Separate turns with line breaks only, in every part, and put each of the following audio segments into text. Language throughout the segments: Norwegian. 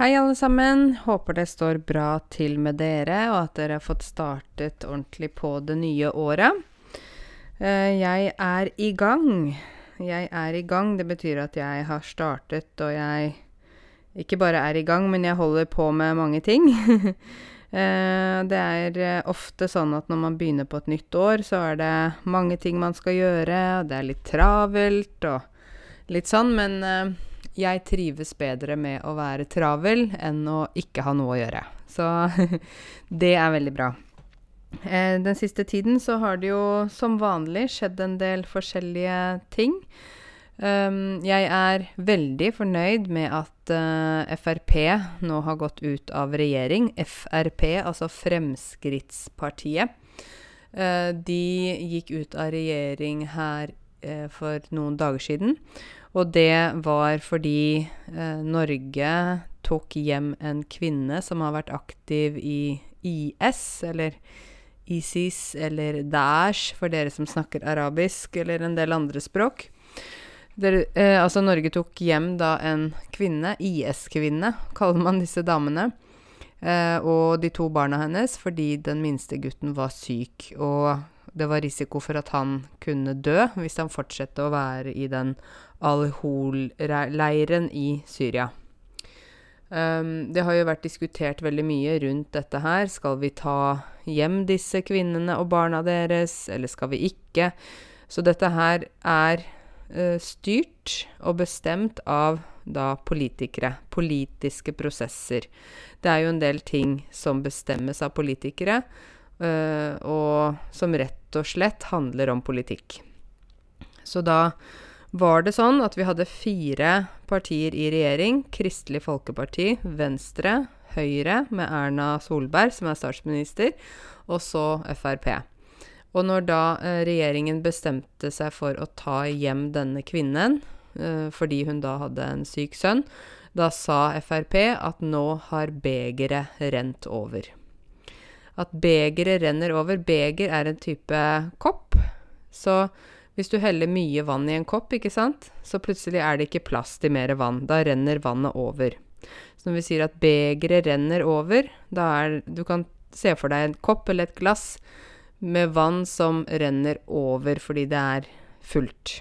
Hei, alle sammen. Håper det står bra til med dere, og at dere har fått startet ordentlig på det nye året. Eh, jeg er i gang. Jeg er i gang. Det betyr at jeg har startet, og jeg ikke bare er i gang, men jeg holder på med mange ting. Eh, det er eh, ofte sånn at når man begynner på et nytt år, så er det mange ting man skal gjøre, og det er litt travelt og litt sånn, men jeg trives bedre med å være travel enn å ikke ha noe å gjøre. Så det er veldig bra. Eh, den siste tiden så har det jo som vanlig skjedd en del forskjellige ting. Um, jeg er veldig fornøyd med at uh, Frp nå har gått ut av regjering. Frp, altså Fremskrittspartiet. Uh, de gikk ut av regjering her uh, for noen dager siden. Og det var fordi eh, Norge tok hjem en kvinne som har vært aktiv i IS, eller ISIS, eller Daesh, for dere som snakker arabisk, eller en del andre språk. Der, eh, altså, Norge tok hjem da en kvinne, IS-kvinne, kaller man disse damene, eh, og de to barna hennes, fordi den minste gutten var syk, og det var risiko for at han kunne dø hvis han fortsatte å være i den Al-Hol-leiren i Syria. Um, det har jo vært diskutert veldig mye rundt dette her. Skal vi ta hjem disse kvinnene og barna deres, eller skal vi ikke? Så dette her er uh, styrt og bestemt av da politikere. Politiske prosesser. Det er jo en del ting som bestemmes av politikere, og som rett og slett handler om politikk. Så da var det sånn at vi hadde fire partier i regjering. Kristelig Folkeparti, Venstre, Høyre med Erna Solberg, som er statsminister, og så Frp. Og når da eh, regjeringen bestemte seg for å ta hjem denne kvinnen, eh, fordi hun da hadde en syk sønn, da sa Frp at nå har begeret rent over. At begeret renner over Beger er en type kopp. Så hvis du heller mye vann i en kopp, ikke sant, så plutselig er det ikke plass til mer vann. Da renner vannet over. Så når vi sier at begeret renner over, da er Du kan se for deg en kopp eller et glass med vann som renner over fordi det er fullt.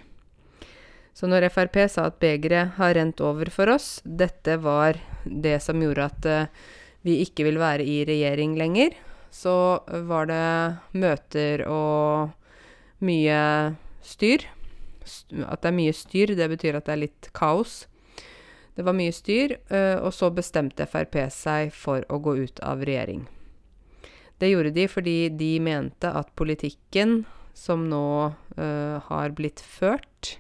Så når Frp sa at begeret har rent over for oss, dette var det som gjorde at uh, vi ikke vil være i regjering lenger, så var det møter og mye styr. At det er mye styr, det betyr at det er litt kaos. Det var mye styr, eh, og så bestemte Frp seg for å gå ut av regjering. Det gjorde de fordi de mente at politikken som nå uh, har blitt ført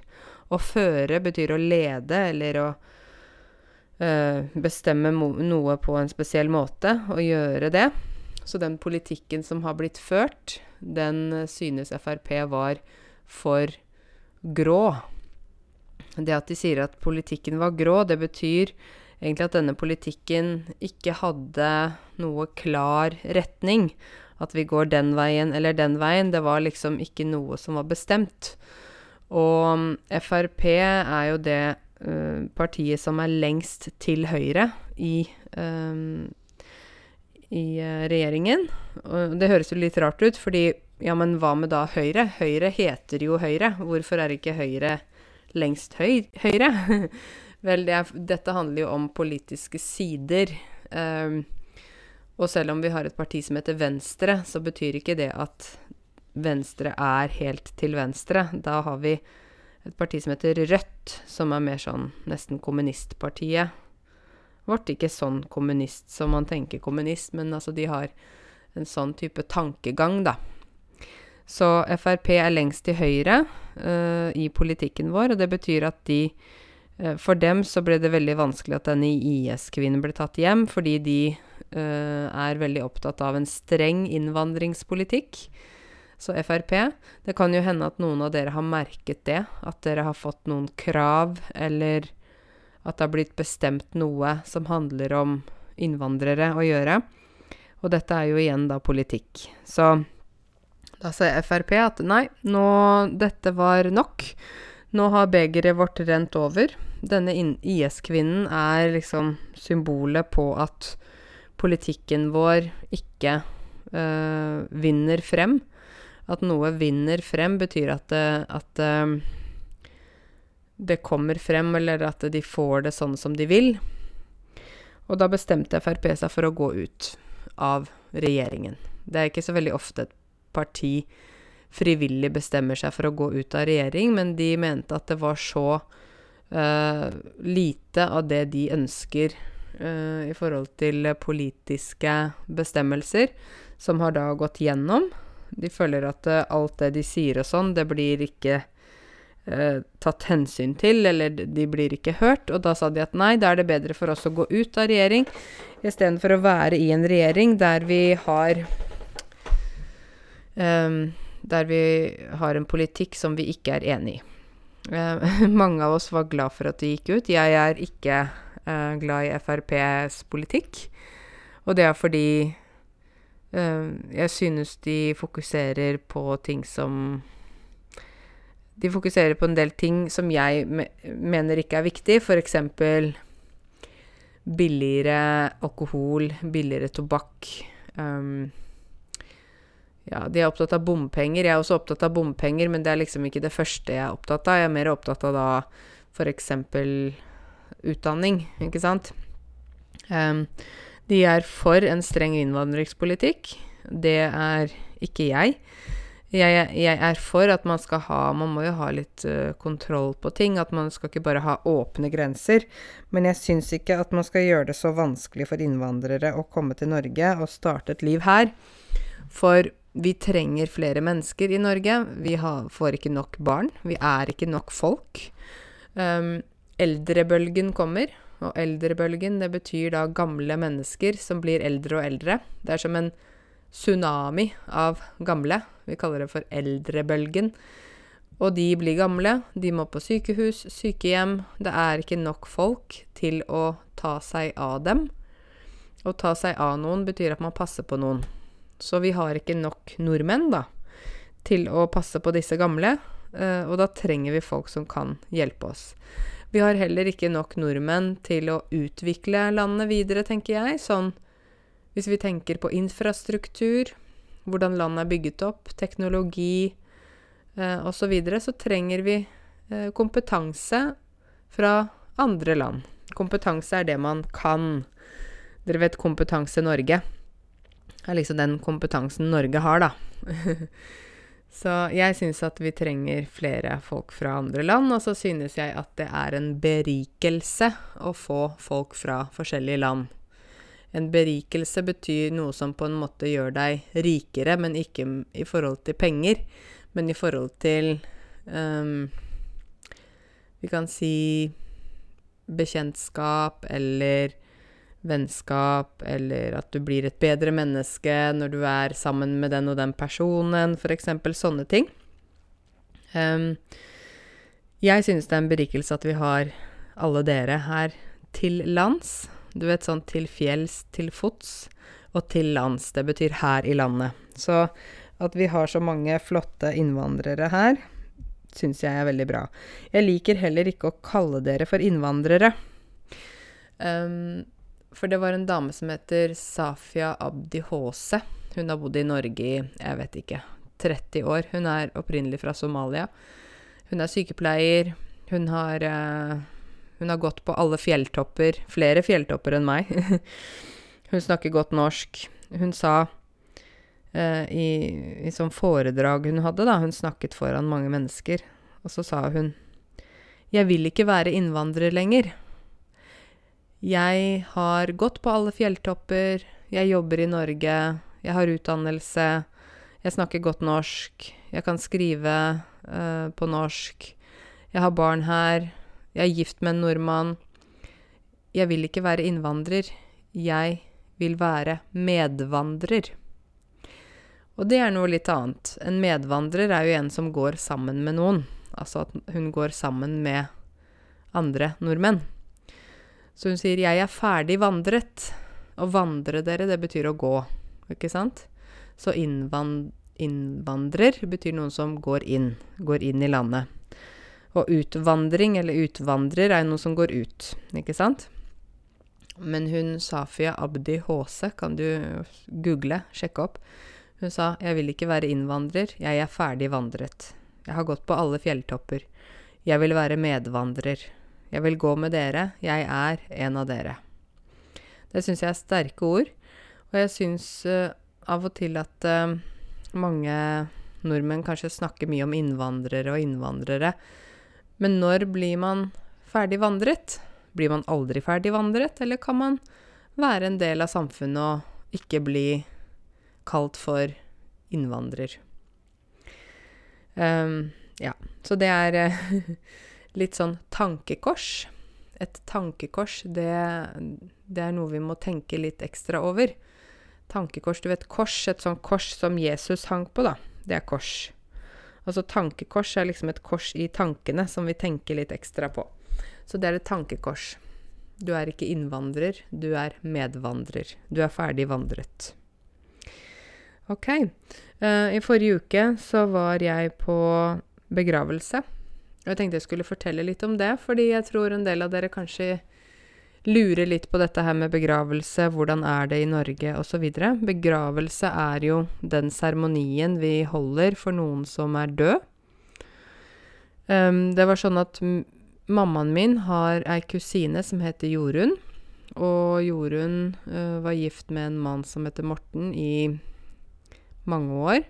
Å føre betyr å lede eller å uh, bestemme noe på en spesiell måte, og gjøre det. Så den politikken som har blitt ført, den synes Frp var for grå. Det at de sier at politikken var grå, det betyr egentlig at denne politikken ikke hadde noe klar retning. At vi går den veien eller den veien. Det var liksom ikke noe som var bestemt. Og mm, Frp er jo det uh, partiet som er lengst til høyre i, um, i uh, regjeringen. Og det høres jo litt rart ut, fordi ja, men hva med da Høyre? Høyre heter jo Høyre. Hvorfor er ikke Høyre lengst høy Høyre? Vel, det er, dette handler jo om politiske sider. Um, og selv om vi har et parti som heter Venstre, så betyr ikke det at Venstre er helt til venstre. Da har vi et parti som heter Rødt, som er mer sånn nesten kommunistpartiet vårt. Ikke sånn kommunist som man tenker kommunist, men altså de har en sånn type tankegang, da. Så Frp er lengst til høyre uh, i politikken vår, og det betyr at de uh, For dem så ble det veldig vanskelig at denne IS-kvinnen ble tatt hjem, fordi de uh, er veldig opptatt av en streng innvandringspolitikk. Så Frp Det kan jo hende at noen av dere har merket det, at dere har fått noen krav, eller at det har blitt bestemt noe som handler om innvandrere å gjøre. Og dette er jo igjen da politikk. Så da sier Frp at nei, nå Dette var nok. Nå har begeret vårt rent over. Denne IS-kvinnen er liksom symbolet på at politikken vår ikke øh, vinner frem. At noe vinner frem, betyr at, det, at uh, det kommer frem, eller at de får det sånn som de vil. Og da bestemte Frp seg for å gå ut av regjeringen. Det er ikke så veldig ofte et parti frivillig bestemmer seg for å gå ut av regjering, men de mente at det var så uh, lite av det de ønsker uh, i forhold til politiske bestemmelser, som har da gått gjennom. De føler at uh, alt det de sier og sånn, det blir ikke eh, tatt hensyn til, eller de blir ikke hørt. Og da sa de at nei, da er det bedre for oss å gå ut av regjering istedenfor å være i en regjering der vi har um, Der vi har en politikk som vi ikke er enig i. Uh, mange av oss var glad for at de gikk ut. Jeg er ikke uh, glad i FrPs politikk. Og det er fordi uh, jeg synes de fokuserer på ting som de fokuserer på en del ting som jeg me mener ikke er viktig, f.eks. billigere alkohol, billigere tobakk. Um, ja, de er opptatt av bompenger. Jeg er også opptatt av bompenger, men det er liksom ikke det første jeg er opptatt av. Jeg er mer opptatt av da f.eks. utdanning, ikke sant. Um, de er for en streng innvandringspolitikk. Det er ikke jeg. Jeg, jeg, er for at man skal ha Man må jo ha litt uh, kontroll på ting. At man skal ikke bare ha åpne grenser. Men jeg syns ikke at man skal gjøre det så vanskelig for innvandrere å komme til Norge og starte et liv her. For vi trenger flere mennesker i Norge. Vi har, får ikke nok barn. Vi er ikke nok folk. Um, eldrebølgen kommer. Og eldrebølgen, det betyr da gamle mennesker som blir eldre og eldre. Det er som en tsunami av gamle. Vi kaller det for eldrebølgen. Og de blir gamle, de må på sykehus, sykehjem. Det er ikke nok folk til å ta seg av dem. Å ta seg av noen betyr at man passer på noen. Så vi har ikke nok nordmenn, da, til å passe på disse gamle. Eh, og da trenger vi folk som kan hjelpe oss. Vi har heller ikke nok nordmenn til å utvikle landet videre, tenker jeg. Sånn hvis vi tenker på infrastruktur, hvordan landet er bygget opp, teknologi eh, osv., så, videre, så trenger vi eh, kompetanse fra andre land. Kompetanse er det man kan. Dere vet Kompetanse Norge. Det er liksom den kompetansen Norge har, da. så jeg syns at vi trenger flere folk fra andre land, og så synes jeg at det er en berikelse å få folk fra forskjellige land. En berikelse betyr noe som på en måte gjør deg rikere, men ikke i forhold til penger, men i forhold til um, Vi kan si bekjentskap eller vennskap, eller at du blir et bedre menneske når du er sammen med den og den personen, f.eks. sånne ting. Um, jeg synes det er en berikelse at vi har alle dere her til lands. Du vet sånn til fjells, til fots og til lands. Det betyr her i landet. Så at vi har så mange flotte innvandrere her, syns jeg er veldig bra. Jeg liker heller ikke å kalle dere for innvandrere. Um, for det var en dame som heter Safia Abdi Hose. Hun har bodd i Norge i, jeg vet ikke, 30 år. Hun er opprinnelig fra Somalia. Hun er sykepleier. Hun har uh, hun har gått på alle fjelltopper, flere fjelltopper enn meg. hun snakker godt norsk. Hun sa eh, i, i sånn foredrag hun hadde, da, hun snakket foran mange mennesker, og så sa hun Jeg vil ikke være innvandrer lenger. Jeg har gått på alle fjelltopper, jeg jobber i Norge, jeg har utdannelse, jeg snakker godt norsk, jeg kan skrive eh, på norsk, jeg har barn her, jeg er gift med en nordmann. Jeg vil ikke være innvandrer. Jeg vil være medvandrer. Og det er noe litt annet. En medvandrer er jo en som går sammen med noen. Altså at hun går sammen med andre nordmenn. Så hun sier 'jeg er ferdig vandret'. Å vandre dere, det betyr å gå, ikke sant? Så innvandrer betyr noen som går inn. Går inn i landet. Og utvandring, eller utvandrer, er jo noe som går ut, ikke sant? Men hun Safia Abdi Håse, kan du google, sjekke opp. Hun sa 'Jeg vil ikke være innvandrer, jeg er ferdig vandret'. Jeg har gått på alle fjelltopper. Jeg vil være medvandrer. Jeg vil gå med dere, jeg er en av dere. Det syns jeg er sterke ord, og jeg syns uh, av og til at uh, mange nordmenn kanskje snakker mye om innvandrere og innvandrere. Men når blir man ferdig vandret? Blir man aldri ferdig vandret, eller kan man være en del av samfunnet og ikke bli kalt for innvandrer? Um, ja, så det er uh, litt sånn tankekors. Et tankekors, det, det er noe vi må tenke litt ekstra over. Tankekors, du vet kors, et sånt kors som Jesus hang på, da. Det er kors. Altså tankekors er liksom et kors i tankene som vi tenker litt ekstra på. Så det er et tankekors. Du er ikke innvandrer, du er medvandrer. Du er ferdig vandret. Ok. Uh, I forrige uke så var jeg på begravelse. Og jeg tenkte jeg skulle fortelle litt om det, fordi jeg tror en del av dere kanskje lurer litt på dette her med begravelse, hvordan er det i Norge osv. Begravelse er jo den seremonien vi holder for noen som er død. Um, det var sånn at mammaen min har ei kusine som heter Jorunn. Og Jorunn uh, var gift med en mann som heter Morten i mange år.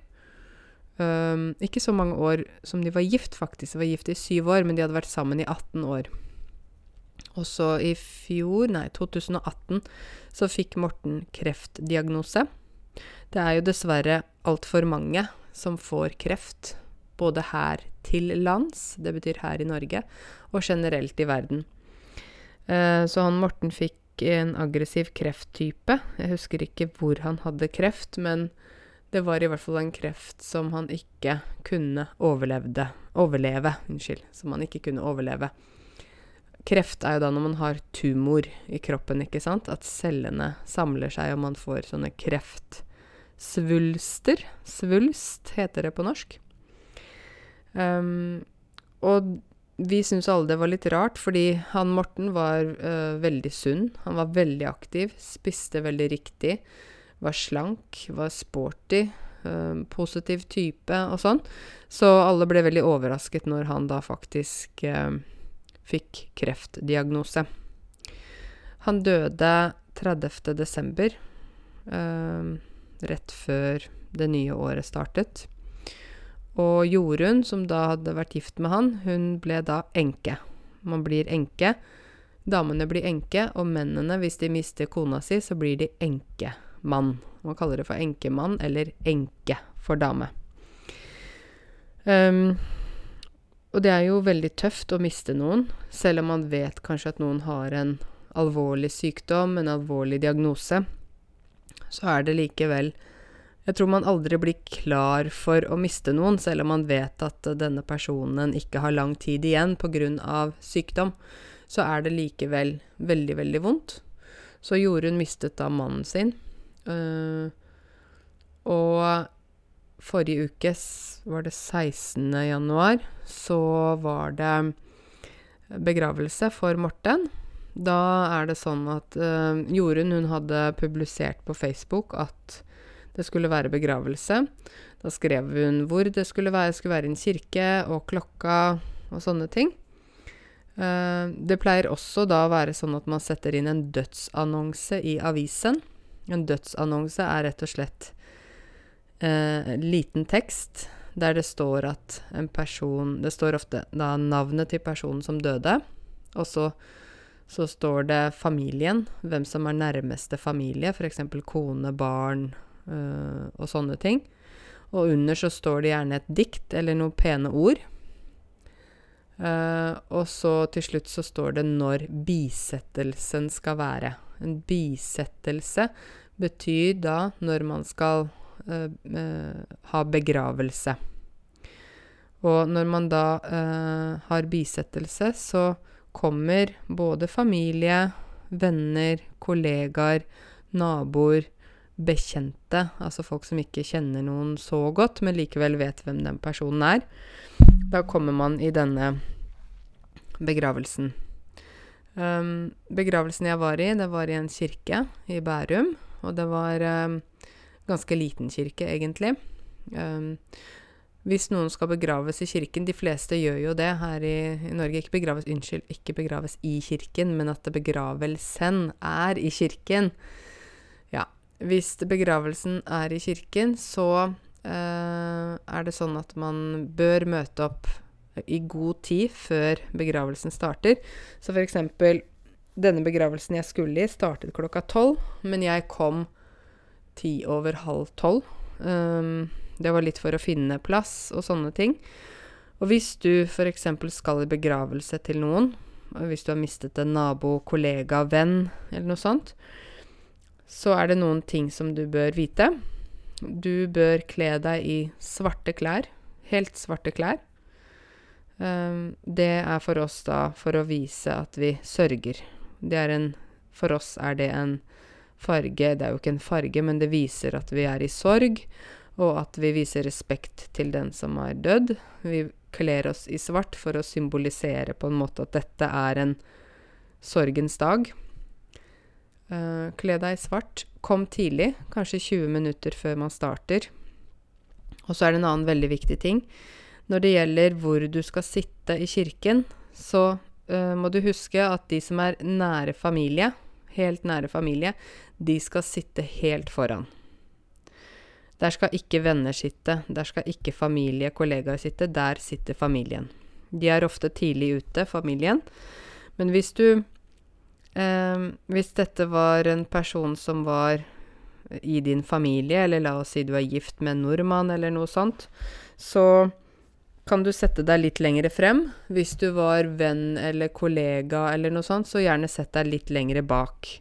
Um, ikke så mange år som de var gift, faktisk. De var gift i syv år, men de hadde vært sammen i 18 år. Og så i fjor, nei, 2018, så fikk Morten kreftdiagnose. Det er jo dessverre altfor mange som får kreft, både her til lands, det betyr her i Norge, og generelt i verden. Uh, så han Morten fikk en aggressiv krefttype. Jeg husker ikke hvor han hadde kreft, men det var i hvert fall en kreft som han ikke kunne overleve. Unnskyld. Som han ikke kunne overleve. Kreft er jo da når man har tumor i kroppen, ikke sant? At cellene samler seg, og man får sånne kreftsvulster. Svulst heter det på norsk. Um, og vi syntes alle det var litt rart, fordi han Morten var uh, veldig sunn. Han var veldig aktiv, spiste veldig riktig var slank, var sporty, øh, positiv type og sånn. Så alle ble veldig overrasket når han da faktisk øh, fikk kreftdiagnose. Han døde 30. desember, eh, rett før det nye året startet. Og Jorunn, som da hadde vært gift med han, hun ble da enke. Man blir enke. Damene blir enke, og mennene, hvis de mister kona si, så blir de enkemann. Man kaller det for enkemann eller enke for dame. Um, og det er jo veldig tøft å miste noen, selv om man vet kanskje at noen har en alvorlig sykdom, en alvorlig diagnose. Så er det likevel Jeg tror man aldri blir klar for å miste noen, selv om man vet at denne personen ikke har lang tid igjen pga. sykdom. Så er det likevel veldig, veldig vondt. Så Jorunn mistet da mannen sin. Uh, og forrige uke, var det 16. januar, så var det begravelse for Morten. Da er det sånn at uh, Jorunn hun hadde publisert på Facebook at det skulle være begravelse. Da skrev hun hvor det skulle være. Det skulle være en kirke og klokka og sånne ting. Uh, det pleier også da å være sånn at man setter inn en dødsannonse i avisen. En dødsannonse er rett og slett eh, liten tekst der det står at en person Det står ofte da navnet til personen som døde, og så, så står det familien, hvem som er nærmeste familie, f.eks. kone, barn øh, og sånne ting. Og under så står det gjerne et dikt eller noen pene ord. Uh, og så til slutt så står det når bisettelsen skal være. En bisettelse betyr da når man skal ha begravelse. Og når man da har bisettelse, så kommer både familie, venner, kollegaer, naboer, bekjente, altså folk som ikke kjenner noen så godt, men likevel vet hvem den personen er. Da kommer man i denne begravelsen. Um, begravelsen jeg var i, det var i en kirke i Bærum. Og det var um, ganske liten kirke, egentlig. Um, hvis noen skal begraves i kirken De fleste gjør jo det her i, i Norge. Ikke begraves, unnskyld, ikke begraves i kirken, men at begravelsen er i kirken. Ja. Hvis begravelsen er i kirken, så uh, er det sånn at man bør møte opp i god tid før begravelsen starter. Så for eksempel denne begravelsen jeg skulle i, startet klokka tolv, men jeg kom ti over halv tolv. Um, det var litt for å finne plass og sånne ting. Og hvis du f.eks. skal i begravelse til noen, hvis du har mistet en nabo, kollega, venn eller noe sånt, så er det noen ting som du bør vite. Du bør kle deg i svarte klær. Helt svarte klær. Um, det er for oss da for å vise at vi sørger. Det er en For oss er det en farge Det er jo ikke en farge, men det viser at vi er i sorg, og at vi viser respekt til den som er dødd. Vi kler oss i svart for å symbolisere på en måte at dette er en sorgens dag. Uh, kle deg i svart. Kom tidlig, kanskje 20 minutter før man starter. Og så er det en annen veldig viktig ting. Når det gjelder hvor du skal sitte i kirken, så uh, må du huske at de som er nære familie, helt nære familie, de skal sitte helt foran. Der skal ikke venner sitte, der skal ikke familie, kollegaer sitte, der sitter familien. De er ofte tidlig ute, familien. Men hvis du eh, Hvis dette var en person som var i din familie, eller la oss si du er gift med en nordmann, eller noe sånt, så kan du sette deg litt lengre frem. Hvis du var venn eller kollega eller noe sånt, så gjerne sett deg litt lengre bak.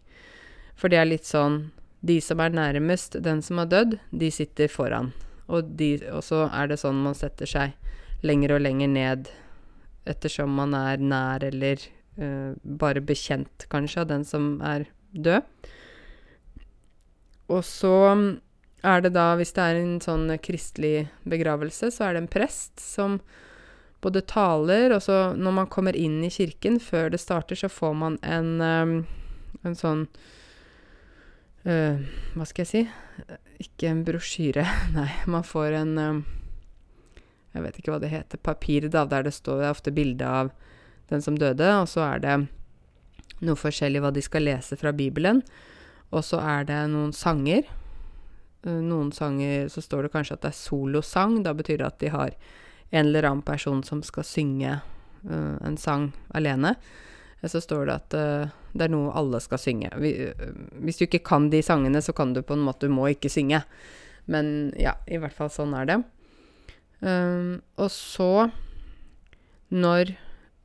For det er litt sånn De som er nærmest den som har dødd, de sitter foran. Og, de, og så er det sånn man setter seg lenger og lenger ned ettersom man er nær eller uh, bare bekjent, kanskje, av den som er død. Og så er det da, hvis det er en sånn kristelig begravelse, så er det en prest som både taler, og så når man kommer inn i kirken før det starter, så får man en, um, en sånn Hva skal jeg si? Ikke en brosjyre, nei. Man får en um, Jeg vet ikke hva det heter. Papir, da, der det står Det ofte bilde av den som døde, og så er det noe forskjellig hva de skal lese fra Bibelen. Og så er det noen sanger Eh, noen sanger så står det kanskje at det er solosang. Da betyr det at de har en eller annen person som skal synge uh, en sang alene. Så står det at uh, det er noe alle skal synge. Vi, uh, hvis du ikke kan de sangene, så kan du på en måte Du må ikke synge. Men ja, i hvert fall sånn er det. Um, og så, når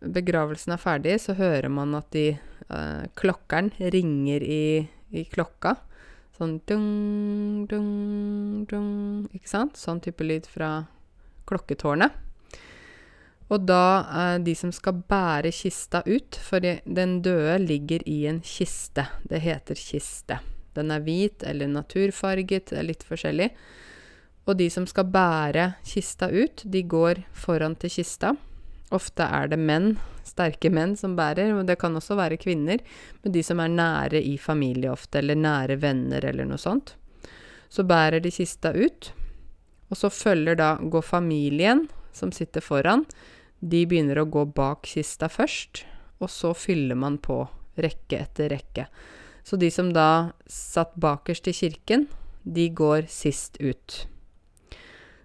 begravelsen er ferdig, så hører man at de klokkeren ringer i, i klokka. Sånn dung, dung, dung Ikke sant? Sånn type lyd fra klokketårnet. Og da er de som skal bære kista ut, for den døde ligger i en kiste. Det heter kiste. Den er hvit eller naturfarget, det er litt forskjellig. Og de som skal bære kista ut, de går foran til kista. Ofte er det menn, sterke menn, som bærer, og det kan også være kvinner, men de som er nære i familie ofte, eller nære venner eller noe sånt. Så bærer de kista ut, og så følger da, går familien, som sitter foran, de begynner å gå bak kista først, og så fyller man på rekke etter rekke. Så de som da satt bakerst i kirken, de går sist ut.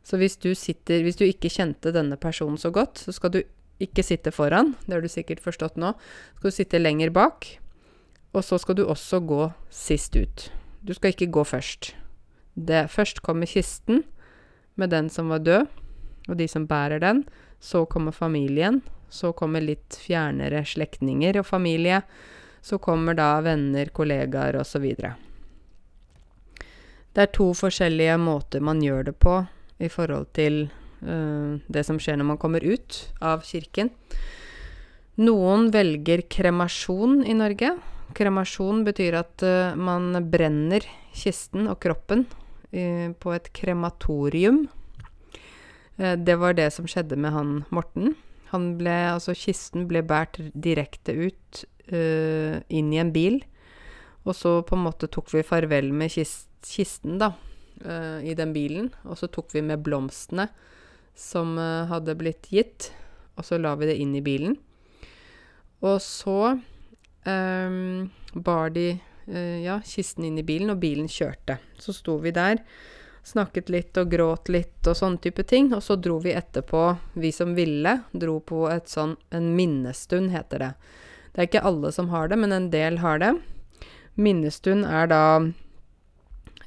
Så hvis du sitter Hvis du ikke kjente denne personen så godt, så skal du ikke sitte foran, det har du sikkert forstått nå. Skal du sitte lenger bak, og så skal du også gå sist ut. Du skal ikke gå først. Det, først kommer kisten med den som var død, og de som bærer den. Så kommer familien. Så kommer litt fjernere slektninger og familie. Så kommer da venner, kollegaer osv. Det er to forskjellige måter man gjør det på i forhold til uh, det som skjer når man kommer ut av kirken. Noen velger kremasjon i Norge. Kremasjon betyr at uh, man brenner kisten og kroppen uh, på et krematorium. Uh, det var det som skjedde med han Morten. Han ble Altså, kisten ble båret direkte ut uh, inn i en bil. Og så på en måte tok vi farvel med kist, kisten, da, uh, i den bilen. Og så tok vi med blomstene som uh, hadde blitt gitt, og så la vi det inn i bilen. Og så um, bar de ja, kisten inn i bilen, og bilen kjørte. Så sto vi der snakket litt og gråt litt og sånne type ting. Og så dro vi etterpå, vi som ville, dro på et sånn en minnestund, heter det. Det er ikke alle som har det, men en del har det. Minnestund er da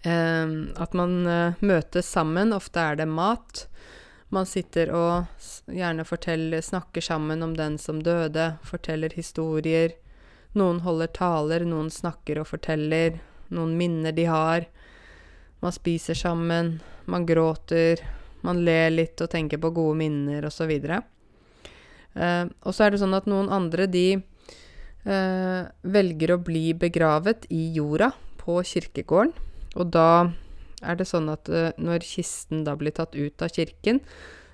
eh, at man eh, møtes sammen. Ofte er det mat. Man sitter og gjerne forteller, snakker sammen om den som døde, forteller historier. Noen holder taler, noen snakker og forteller. Noen minner de har. Man spiser sammen, man gråter, man ler litt og tenker på gode minner osv. Uh, og så er det sånn at noen andre, de uh, velger å bli begravet i jorda på kirkegården. Og da er det sånn at uh, når kisten da blir tatt ut av kirken,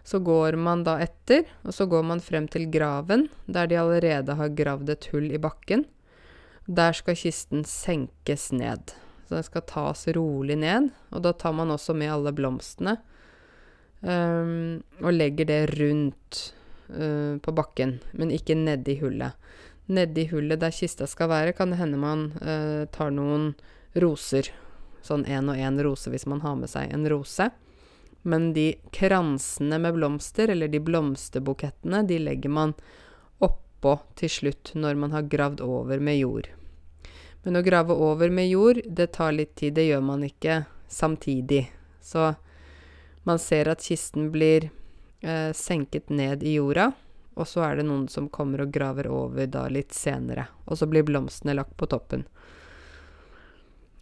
så går man da etter, og så går man frem til graven, der de allerede har gravd et hull i bakken. Der skal kisten senkes ned. Så den skal tas rolig ned, og da tar man også med alle blomstene. Um, og legger det rundt uh, på bakken, men ikke nedi hullet. Nedi hullet der kista skal være, kan det hende man uh, tar noen roser. Sånn én og én rose hvis man har med seg en rose. Men de kransene med blomster, eller de blomsterbukettene, de legger man oppå til slutt når man har gravd over med jord. Men å grave over med jord, det tar litt tid. Det gjør man ikke samtidig. Så man ser at kisten blir eh, senket ned i jorda, og så er det noen som kommer og graver over da litt senere. Og så blir blomstene lagt på toppen.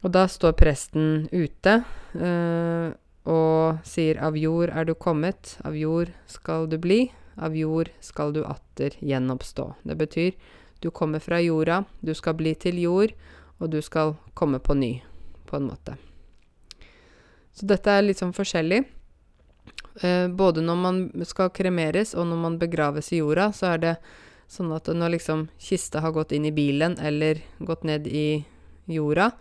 Og da står presten ute eh, og sier 'Av jord er du kommet, av jord skal du bli', 'Av jord skal du atter gjenoppstå'. Det betyr du kommer fra jorda, du skal bli til jord, og du skal komme på ny, på en måte. Så dette er litt sånn forskjellig. Eh, både når man skal kremeres, og når man begraves i jorda, så er det sånn at når liksom kista har gått inn i bilen, eller gått ned i jorda,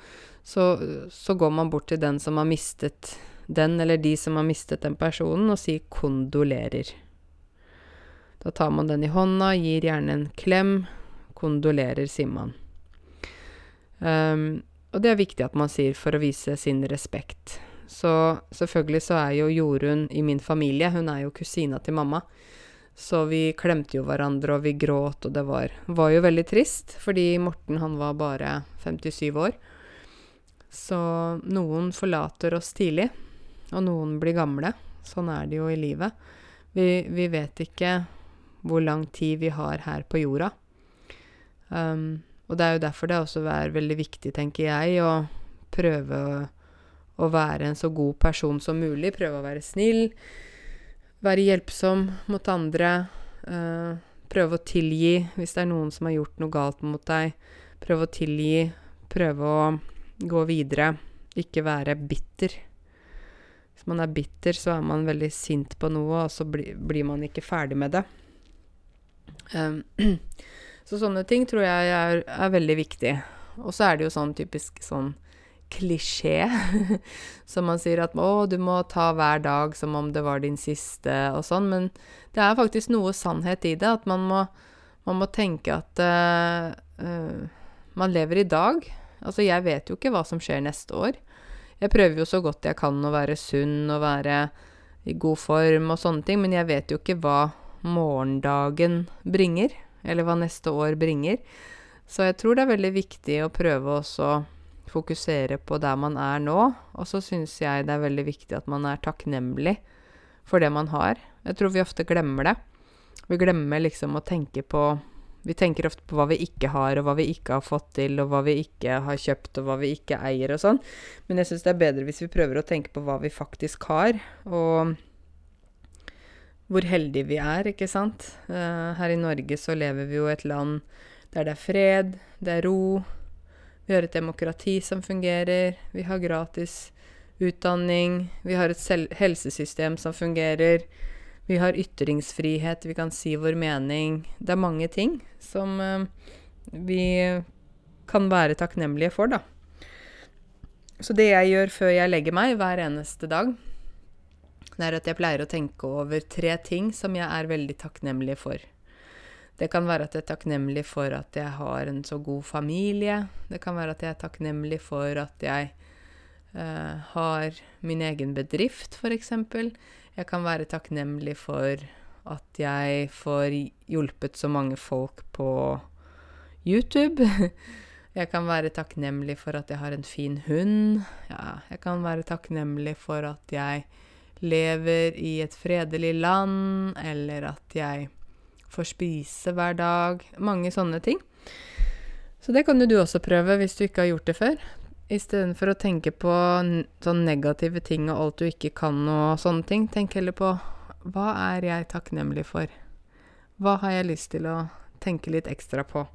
så, så går man bort til den som har mistet den, eller de som har mistet den personen, og sier 'kondolerer'. Da tar man den i hånda, gir gjerne en klem. Kondolerer, sier man. Um, og det er viktig at man sier for å vise sin respekt. Så selvfølgelig så er jo Jorunn i min familie, hun er jo kusina til mamma. Så vi klemte jo hverandre, og vi gråt, og det var, var jo veldig trist, fordi Morten han var bare 57 år. Så noen forlater oss tidlig, og noen blir gamle. Sånn er det jo i livet. Vi, vi vet ikke hvor lang tid vi har her på jorda. Um, og det er jo derfor det også er veldig viktig, tenker jeg, å prøve å, å være en så god person som mulig. Prøve å være snill, være hjelpsom mot andre. Uh, prøve å tilgi hvis det er noen som har gjort noe galt mot deg. Prøve å tilgi. Prøve å gå videre. Ikke være bitter. Hvis man er bitter, så er man veldig sint på noe, og så bli, blir man ikke ferdig med det. Um, Så sånne ting tror jeg er, er veldig viktig. Og så er det jo sånn typisk sånn klisjé, som man sier at å, du må ta hver dag som om det var din siste, og sånn. Men det er faktisk noe sannhet i det, at man må, man må tenke at uh, uh, man lever i dag. Altså, jeg vet jo ikke hva som skjer neste år. Jeg prøver jo så godt jeg kan å være sunn og være i god form og sånne ting, men jeg vet jo ikke hva morgendagen bringer eller hva neste år bringer. Så jeg tror det er veldig viktig å prøve å fokusere på der man er nå. Og så syns jeg det er veldig viktig at man er takknemlig for det man har. Jeg tror vi ofte glemmer det. Vi glemmer liksom å tenke på Vi tenker ofte på hva vi ikke har, og hva vi ikke har fått til, og hva vi ikke har kjøpt, og hva vi ikke eier og sånn. Men jeg syns det er bedre hvis vi prøver å tenke på hva vi faktisk har, og hvor heldige vi er, ikke sant. Uh, her i Norge så lever vi jo i et land der det er fred, det er ro. Vi har et demokrati som fungerer. Vi har gratis utdanning. Vi har et helsesystem som fungerer. Vi har ytringsfrihet, vi kan si vår mening. Det er mange ting som uh, vi kan være takknemlige for, da. Så det jeg gjør før jeg legger meg hver eneste dag, det er at jeg pleier å tenke over tre ting som jeg er veldig takknemlig for. Det kan være at jeg er takknemlig for at jeg har en så god familie. Det kan være at jeg er takknemlig for at jeg uh, har min egen bedrift, f.eks. Jeg kan være takknemlig for at jeg får hjulpet så mange folk på YouTube. Jeg kan være takknemlig for at jeg har en fin hund. Ja, jeg kan være takknemlig for at jeg lever i et fredelig land, eller at jeg får spise hver dag. Mange sånne ting. Så det kan jo du også prøve hvis du ikke har gjort det før. Istedenfor å tenke på sånne negative ting og alt du ikke kan og sånne ting, tenk heller på hva er jeg takknemlig for? Hva har jeg lyst til å tenke litt ekstra på?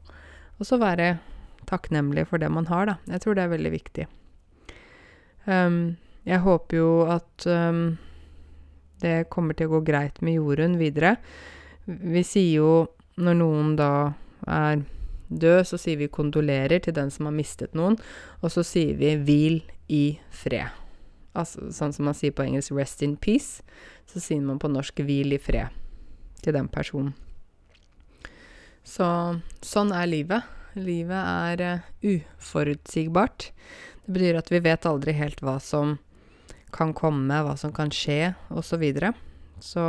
Og så være takknemlig for det man har, da. Jeg tror det er veldig viktig. Um, jeg håper jo at um, det kommer til å gå greit med Jorunn videre. Vi sier jo når noen da er død, så sier vi kondolerer til den som har mistet noen, og så sier vi hvil i fred. Altså sånn som man sier på engelsk 'rest in peace', så sier man på norsk 'hvil i fred' til den personen. Så sånn er livet. Livet er uh, uforutsigbart. Det betyr at vi vet aldri helt hva som kan komme, hva som kan skje, osv. Så, videre. så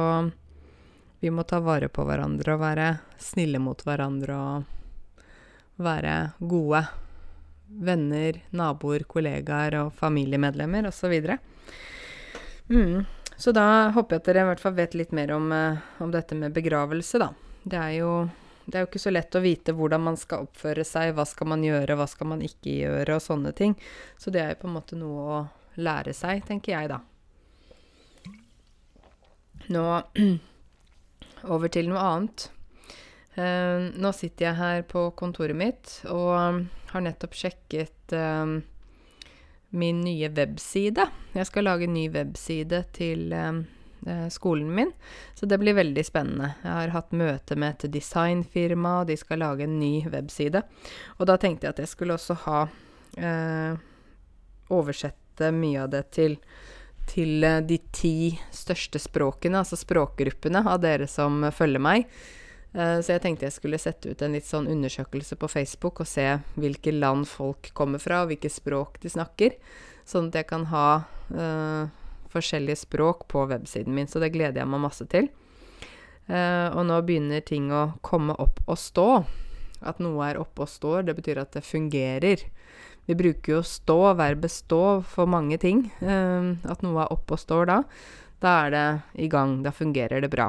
vi må ta vare på hverandre og være snille mot hverandre og være gode venner, naboer, kollegaer og familiemedlemmer osv. Så, mm. så da håper jeg at dere i hvert fall vet litt mer om, uh, om dette med begravelse, da. Det er jo det er jo ikke så lett å vite hvordan man skal oppføre seg, hva skal man gjøre, hva skal man ikke gjøre, og sånne ting. Så det er jo på en måte noe å lære seg, tenker jeg, da. Nå over til noe annet. Uh, nå sitter jeg her på kontoret mitt og har nettopp sjekket uh, min nye webside. Jeg skal lage en ny webside til Eh, skolen min. Så det blir veldig spennende. Jeg har hatt møte med et designfirma, og de skal lage en ny webside. Og da tenkte jeg at jeg skulle også ha uh, Oversette mye av det til, til eh, de ti største språkene, altså språkgruppene av dere som følger meg. Eh, så jeg tenkte jeg skulle sette ut en litt sånn undersøkelse på Facebook og se hvilke land folk kommer fra, og hvilke språk de snakker. Sånn at jeg kan ha uh, forskjellige språk på websiden min, så det gleder jeg meg masse til. Uh, og nå begynner ting å komme opp og stå. At noe er oppe og står, det betyr at det fungerer. Vi bruker jo stå, verbet stå, for mange ting. Uh, at noe er oppe og står da, da er det i gang. Da fungerer det bra.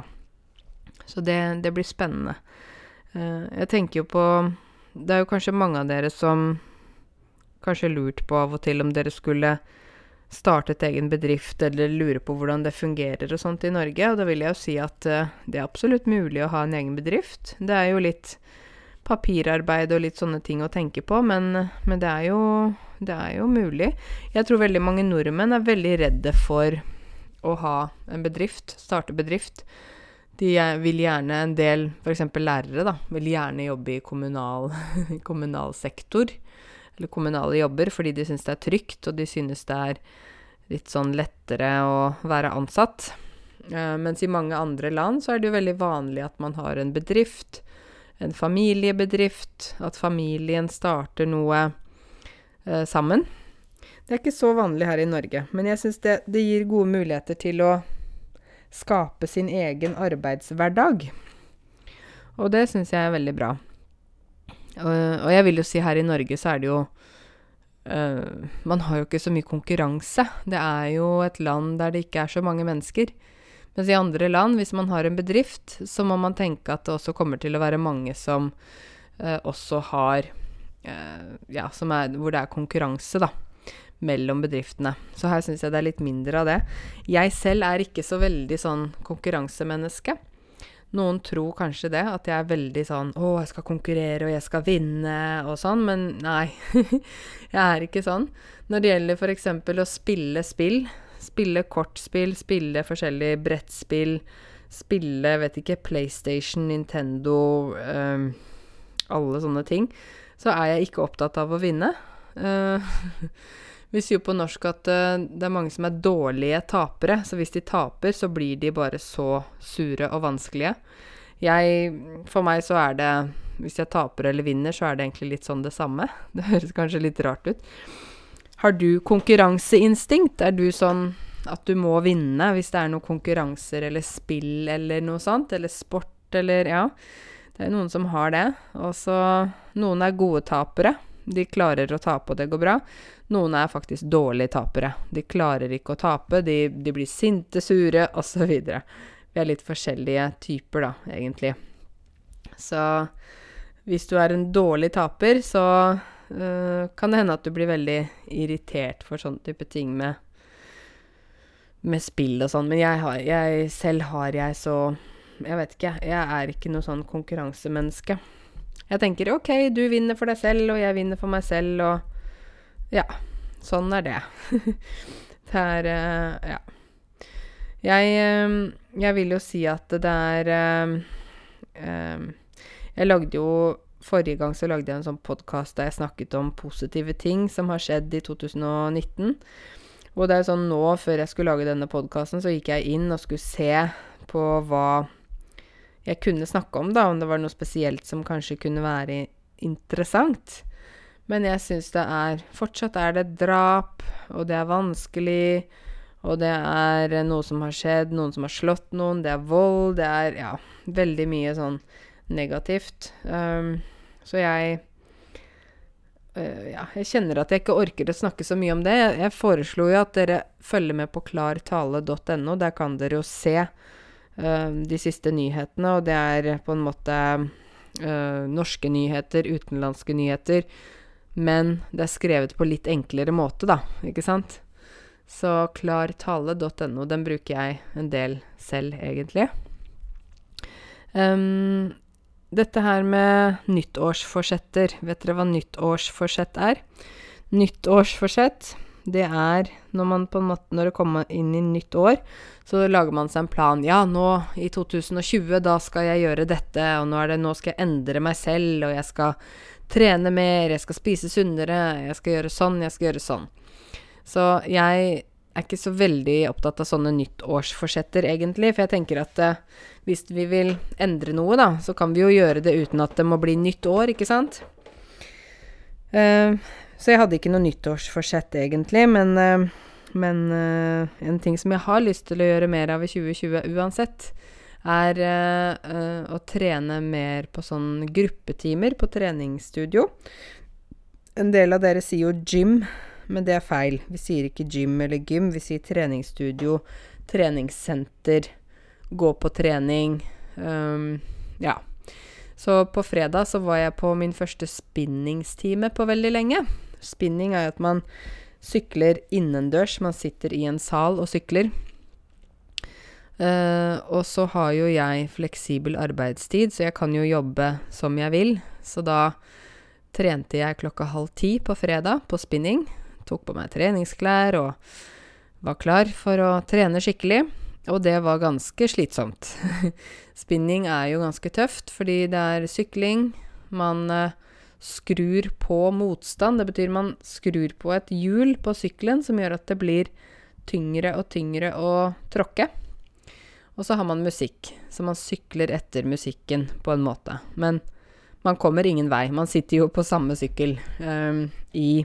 Så det, det blir spennende. Uh, jeg tenker jo på Det er jo kanskje mange av dere som kanskje lurt på av og til om dere skulle startet egen bedrift eller lurer på hvordan det fungerer og sånt i Norge. Og da vil jeg jo si at uh, det er absolutt mulig å ha en egen bedrift. Det er jo litt papirarbeid og litt sånne ting å tenke på, men, men det, er jo, det er jo mulig. Jeg tror veldig mange nordmenn er veldig redde for å ha en bedrift, starte bedrift. De vil gjerne, en del f.eks. lærere, da, vil gjerne jobbe i kommunal, kommunal sektor eller kommunale jobber fordi de syns det er trygt, og de synes det er litt sånn lettere å være ansatt. Uh, mens i mange andre land så er det jo veldig vanlig at man har en bedrift, en familiebedrift, at familien starter noe eh, sammen. Det er ikke så vanlig her i Norge, men jeg syns det, det gir gode muligheter til å skape sin egen arbeidshverdag. Og det syns jeg er veldig bra. Og, og jeg vil jo si her i Norge så er det jo uh, Man har jo ikke så mye konkurranse. Det er jo et land der det ikke er så mange mennesker. Mens i andre land, hvis man har en bedrift, så må man tenke at det også kommer til å være mange som eh, også har eh, Ja, er, hvor det er konkurranse, da. Mellom bedriftene. Så her syns jeg det er litt mindre av det. Jeg selv er ikke så veldig sånn konkurransemenneske. Noen tror kanskje det, at jeg er veldig sånn 'Å, jeg skal konkurrere, og jeg skal vinne', og sånn, men nei. jeg er ikke sånn. Når det gjelder f.eks. å spille spill, spille kortspill, spille forskjellige brettspill, spille, vet ikke, PlayStation, Nintendo um, Alle sånne ting. Så er jeg ikke opptatt av å vinne. Uh, vi sier jo på norsk at uh, det er mange som er dårlige tapere, så hvis de taper, så blir de bare så sure og vanskelige. Jeg For meg så er det Hvis jeg taper eller vinner, så er det egentlig litt sånn det samme. Det høres kanskje litt rart ut. Har du konkurranseinstinkt? Er du sånn at du må vinne hvis det er noen konkurranser eller spill eller noe sånt? Eller sport eller Ja. Det er noen som har det. Og så Noen er gode tapere. De klarer å tape, og det går bra. Noen er faktisk dårlige tapere. De klarer ikke å tape, de, de blir sinte, sure, osv. Vi er litt forskjellige typer, da, egentlig. Så hvis du er en dårlig taper, så uh, kan det hende at du blir veldig irritert for sånne type ting med, med spill og sånn. Men jeg, har, jeg selv har jeg så Jeg vet ikke, jeg er ikke noe sånn konkurransemenneske. Jeg tenker OK, du vinner for deg selv, og jeg vinner for meg selv, og Ja. Sånn er det. det er uh, Ja. Jeg, uh, jeg vil jo si at det er uh, Jeg lagde jo Forrige gang så lagde jeg en sånn podkast der jeg snakket om positive ting som har skjedd i 2019. Og det er sånn nå, før jeg skulle lage denne podkasten, så gikk jeg inn og skulle se på hva jeg kunne snakke om, da, om det var noe spesielt som kanskje kunne være interessant. Men jeg syns det er Fortsatt er det drap, og det er vanskelig, og det er noe som har skjedd, noen som har slått noen, det er vold, det er ja, veldig mye sånn negativt. Um, så jeg uh, Ja, jeg kjenner at jeg ikke orker å snakke så mye om det. Jeg, jeg foreslo jo at dere følger med på klartale.no. Der kan dere jo se uh, de siste nyhetene, og det er på en måte uh, norske nyheter, utenlandske nyheter. Men det er skrevet på litt enklere måte, da, ikke sant? Så klartale.no, den bruker jeg en del selv, egentlig. Um, dette her med nyttårsforsetter, vet dere hva nyttårsforsett er? Nyttårsforsett, det er når man på en måte Når det kommer inn i nytt år, så lager man seg en plan. Ja, nå i 2020, da skal jeg gjøre dette, og nå, det, nå skal jeg endre meg selv, og jeg skal trene mer, jeg skal spise sunnere, jeg skal gjøre sånn, jeg skal gjøre sånn. Så jeg er ikke så veldig opptatt av sånne nyttårsforsetter, egentlig, for jeg tenker at uh, hvis vi vil endre noe, da, så kan vi jo gjøre det uten at det må bli nytt år, ikke sant? Uh, så jeg hadde ikke noe nyttårsforsett, egentlig, men, uh, men en ting som jeg har lyst til å gjøre mer av i 2020 uansett, er uh, å trene mer på sånn gruppetimer på treningsstudio. En del av dere sier jo gym, men det er feil. Vi sier ikke gym eller gym, vi sier treningsstudio, treningssenter, gå på trening. Um, ja. Så på fredag så var jeg på min første spinningstime på veldig lenge. Spinning er jo at man sykler innendørs. Man sitter i en sal og sykler. Uh, og så har jo jeg fleksibel arbeidstid, så jeg kan jo jobbe som jeg vil. Så da trente jeg klokka halv ti på fredag på spinning. Tok på meg treningsklær og var klar for å trene skikkelig. Og det var ganske slitsomt. spinning er jo ganske tøft, fordi det er sykling. Man uh, skrur på motstand. Det betyr man skrur på et hjul på sykkelen som gjør at det blir tyngre og tyngre å tråkke. Og så har man musikk, så man sykler etter musikken på en måte. Men man kommer ingen vei. Man sitter jo på samme sykkel um, i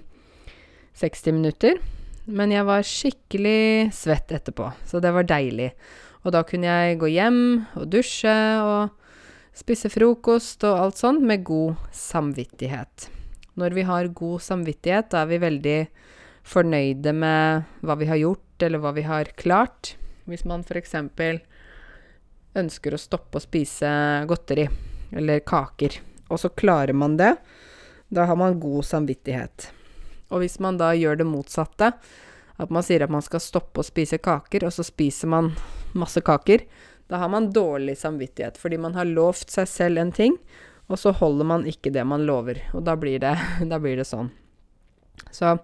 60 minutter. Men jeg var skikkelig svett etterpå, så det var deilig. Og da kunne jeg gå hjem og dusje og spise frokost og alt sånt med god samvittighet. Når vi har god samvittighet, da er vi veldig fornøyde med hva vi har gjort, eller hva vi har klart. Hvis man eksempel ønsker å stoppe å spise godteri eller kaker, og så klarer man det, da har man god samvittighet. Og hvis man da gjør det motsatte, at man sier at man skal stoppe å spise kaker, og så spiser man masse kaker, da har man dårlig samvittighet, fordi man har lovt seg selv en ting, og så holder man ikke det man lover. Og da blir det, da blir det sånn. Så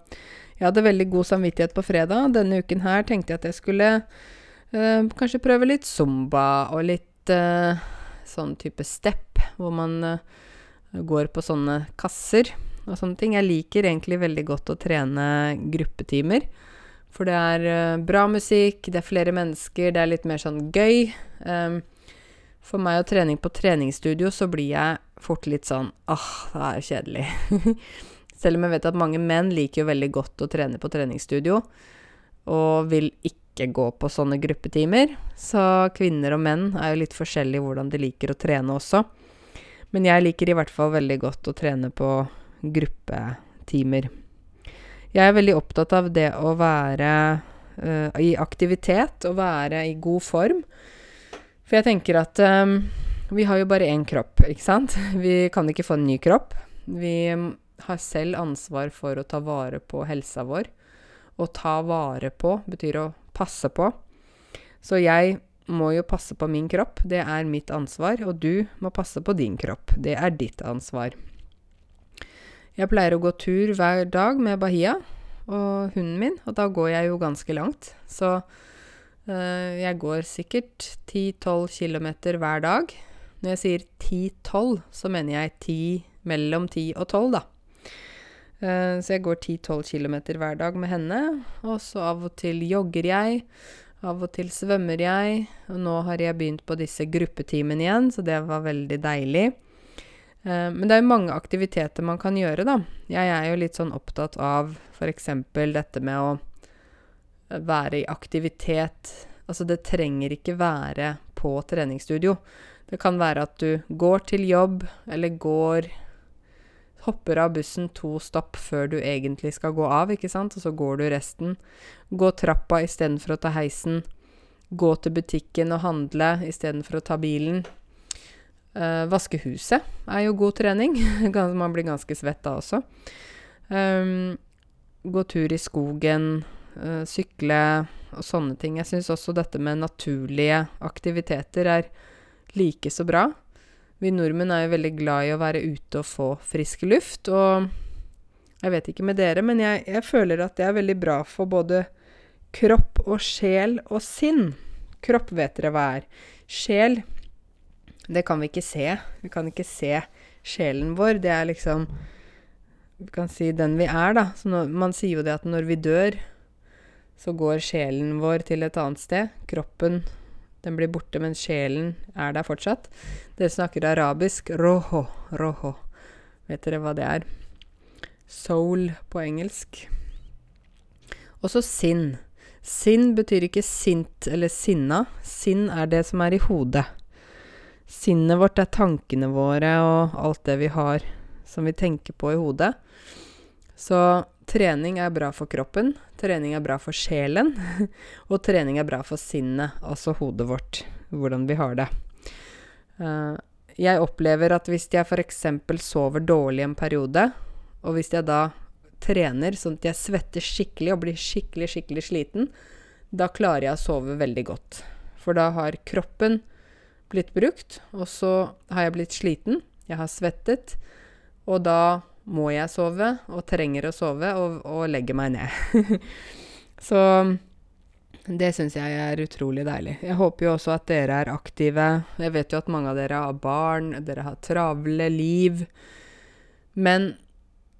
jeg hadde veldig god samvittighet på fredag. Denne uken her tenkte jeg at jeg skulle øh, kanskje prøve litt zumba og litt øh, sånn type step, hvor man øh, går på sånne kasser og sånne ting. Jeg liker egentlig veldig godt å trene gruppetimer. For det er eh, bra musikk, det er flere mennesker, det er litt mer sånn gøy. Um, for meg og trening på treningsstudio, så blir jeg fort litt sånn åh, det er jo kjedelig. Selv om jeg vet at mange menn liker jo veldig godt å trene på treningsstudio, og vil ikke gå på sånne gruppetimer. Så kvinner og menn er jo litt forskjellige hvordan de liker å trene også. Men jeg liker i hvert fall veldig godt å trene på gruppetimer. Jeg er veldig opptatt av det å være uh, i aktivitet og være i god form. For jeg tenker at um, vi har jo bare én kropp, ikke sant? Vi kan ikke få en ny kropp. Vi har selv ansvar for å ta vare på helsa vår. Å ta vare på betyr å passe på. Så jeg må jo passe på min kropp. Det er mitt ansvar. Og du må passe på din kropp. Det er ditt ansvar. Jeg pleier å gå tur hver dag med Bahia og hunden min, og da går jeg jo ganske langt. Så øh, jeg går sikkert 10-12 km hver dag. Når jeg sier 10-12, så mener jeg 10, mellom 10 og 12, da. Uh, så jeg går 10-12 km hver dag med henne, og så av og til jogger jeg. Av og til svømmer jeg, og nå har jeg begynt på disse gruppetimene igjen, så det var veldig deilig. Eh, men det er jo mange aktiviteter man kan gjøre, da. Jeg er jo litt sånn opptatt av f.eks. dette med å være i aktivitet. Altså, det trenger ikke være på treningsstudio. Det kan være at du går til jobb, eller går Hopper av bussen to stopp før du egentlig skal gå av, ikke sant, og så går du resten. Gå trappa istedenfor å ta heisen. Gå til butikken og handle istedenfor å ta bilen. Uh, vaske huset er jo god trening. Man blir ganske svett da også. Um, gå tur i skogen, uh, sykle og sånne ting. Jeg syns også dette med naturlige aktiviteter er like så bra. Vi nordmenn er jo veldig glad i å være ute og få frisk luft. Og jeg vet ikke med dere, men jeg, jeg føler at det er veldig bra for både kropp og sjel og sinn. Kropp vet dere hva er. Sjel det kan vi ikke se. Vi kan ikke se sjelen vår. Det er liksom Vi kan si den vi er, da. Så når, man sier jo det at når vi dør, så går sjelen vår til et annet sted. Kroppen den blir borte, men sjelen er der fortsatt. Dere snakker arabisk. Roho. Roho. Vet dere hva det er? Soul på engelsk. Og så sinn. Sinn betyr ikke sint eller sinna. Sinn er det som er i hodet. Sinnet vårt er tankene våre og alt det vi har som vi tenker på i hodet. Så trening er bra for kroppen, trening er bra for sjelen, og trening er bra for sinnet, altså hodet vårt, hvordan vi har det. Uh, jeg opplever at hvis jeg f.eks. sover dårlig en periode, og hvis jeg da trener sånn at jeg svetter skikkelig og blir skikkelig, skikkelig sliten, da klarer jeg å sove veldig godt. For da har kroppen blitt brukt, og så har jeg blitt sliten. Jeg har svettet, og da må jeg sove, og trenger å sove, og, og legge meg ned. så det syns jeg er utrolig deilig. Jeg håper jo også at dere er aktive. Jeg vet jo at mange av dere har barn, dere har travle liv. Men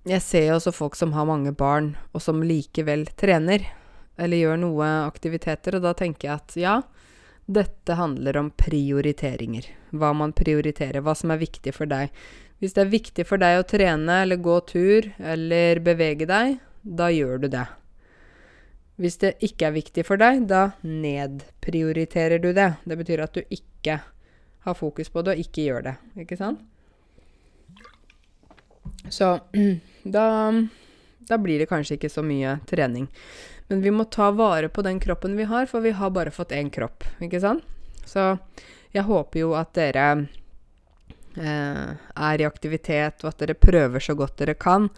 jeg ser jo også folk som har mange barn, og som likevel trener, eller gjør noe aktiviteter, og da tenker jeg at ja, dette handler om prioriteringer. Hva man prioriterer, hva som er viktig for deg. Hvis det er viktig for deg å trene eller gå tur eller bevege deg, da gjør du det. Hvis det ikke er viktig for deg, da nedprioriterer du det. Det betyr at du ikke har fokus på det og ikke gjør det. Ikke sant? Så da, da blir det kanskje ikke så mye trening. Men vi må ta vare på den kroppen vi har, for vi har bare fått én kropp, ikke sant? Så jeg håper jo at dere eh, er i aktivitet, og at dere prøver så godt dere kan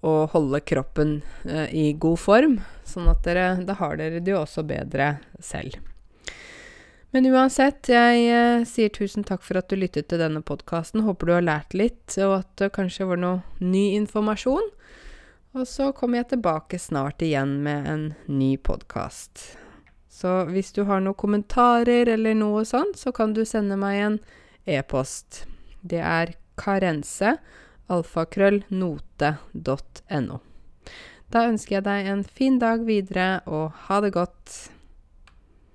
å holde kroppen eh, i god form, sånn at dere Da har dere det jo også bedre selv. Men uansett, jeg eh, sier tusen takk for at du lyttet til denne podkasten. Håper du har lært litt, og at det kanskje var noe ny informasjon. Og så kommer jeg tilbake snart igjen med en ny podkast. Så hvis du har noen kommentarer eller noe sånt, så kan du sende meg en e-post. Det er karense, alfakrøll, Da ønsker jeg deg en fin dag videre, og ha det godt.